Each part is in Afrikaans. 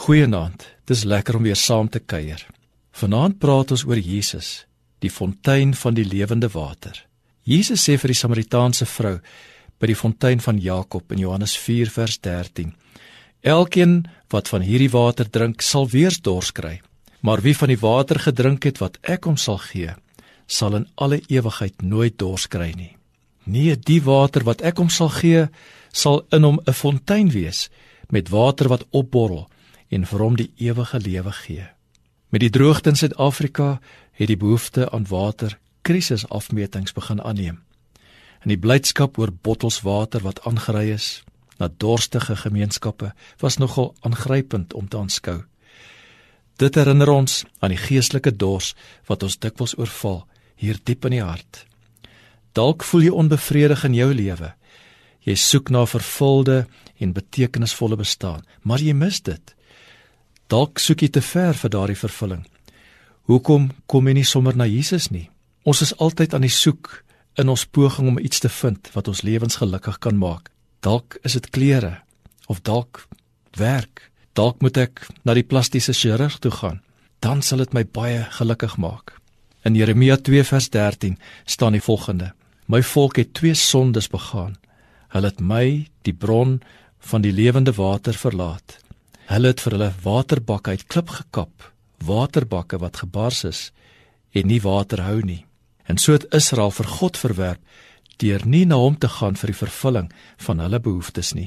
Goeienaand. Dis lekker om weer saam te kuier. Vanaand praat ons oor Jesus, die fontein van die lewende water. Jesus sê vir die Samaritaanse vrou by die fontein van Jakob in Johannes 4 vers 13: Elkeen wat van hierdie water drink, sal weer dors kry. Maar wie van die water gedrink het wat ek hom sal gee, sal in alle ewigheid nooit dors kry nie. Nee, die water wat ek hom sal gee, sal in hom 'n fontein wees met water wat opborrel en vir hom die ewige lewe gee. Met die droogte in Suid-Afrika het die behoefte aan water krisisafmetings begin aanneem. En die blydskap oor bottels water wat aangery is na dorstige gemeenskappe was nogal aangrypend om te aanskou. Dit herinner ons aan die geestelike dors wat ons dikwels oorval hier diep in die hart. Dalk voel jy onbevredig in jou lewe. Jy soek na vervulde en betekenisvolle bestaan, maar jy mis dit. Dalk soek jy te ver vir daardie vervulling. Hoekom kom jy nie sommer na Jesus nie? Ons is altyd aan die soek in ons poging om iets te vind wat ons lewens gelukkig kan maak. Dalk is dit klere of dalk werk. Dalk moet ek na die plastiese chirurg toe gaan. Dan sal dit my baie gelukkig maak. In Jeremia 2 vers 13 staan die volgende: My volk het twee sondes begaan. Hulle het my, die bron van die lewende water verlaat Hulle het vir hulle waterbakke uit klip gekap, waterbakke wat gebars is en nie water hou nie. En so het Israel vir God verwerp deur nie na hom te gaan vir die vervulling van hulle behoeftes nie.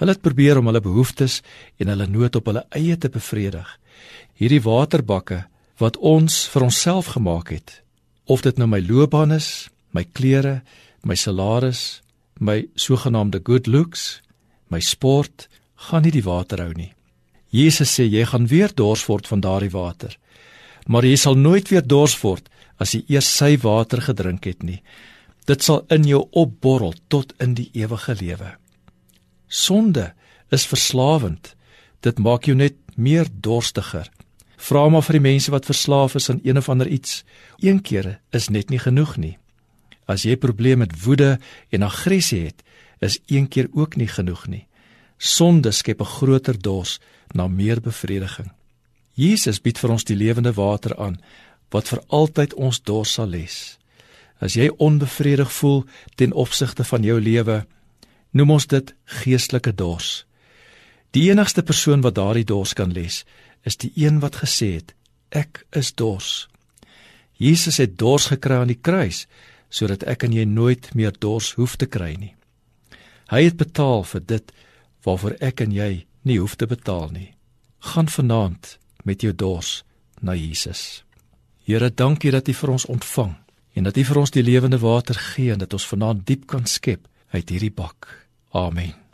Hulle het probeer om hulle behoeftes en hulle nood op hulle eie te bevredig. Hierdie waterbakke wat ons vir onsself gemaak het, of dit nou my loopbaan is, my klere, my salaris, my sogenaamde good looks, my sport, gaan nie die water hou nie. Jesus sê jy gaan weer dors word van daardie water. Maar jy sal nooit weer dors word as jy eers sy water gedrink het nie. Dit sal in jou opborrel tot in die ewige lewe. Sonde is verslawend. Dit maak jou net meer dorstiger. Vra maar vir die mense wat verslaaf is aan een of ander iets. Een keer is net nie genoeg nie. As jy probleme met woede en aggressie het, is een keer ook nie genoeg nie. Sonde skep 'n groter dors na meer bevrediging. Jesus bied vir ons die lewende water aan wat vir altyd ons dors sal les. As jy onbevredig voel ten opsigte van jou lewe, noem ons dit geestelike dors. Die enigste persoon wat daardie dors kan les, is die een wat gesê het: Ek is dors. Jesus het dors gekry aan die kruis sodat ek en jy nooit meer dors hoef te kry nie. Hy het betaal vir dit waarvoor ek en jy nie hoef te betaal nie. Gaan vanaand met jou dors na Jesus. Here, dankie dat U vir ons ontvang en dat U vir ons die lewende water gee en dat ons vanaand diep kan skep uit hierdie bak. Amen.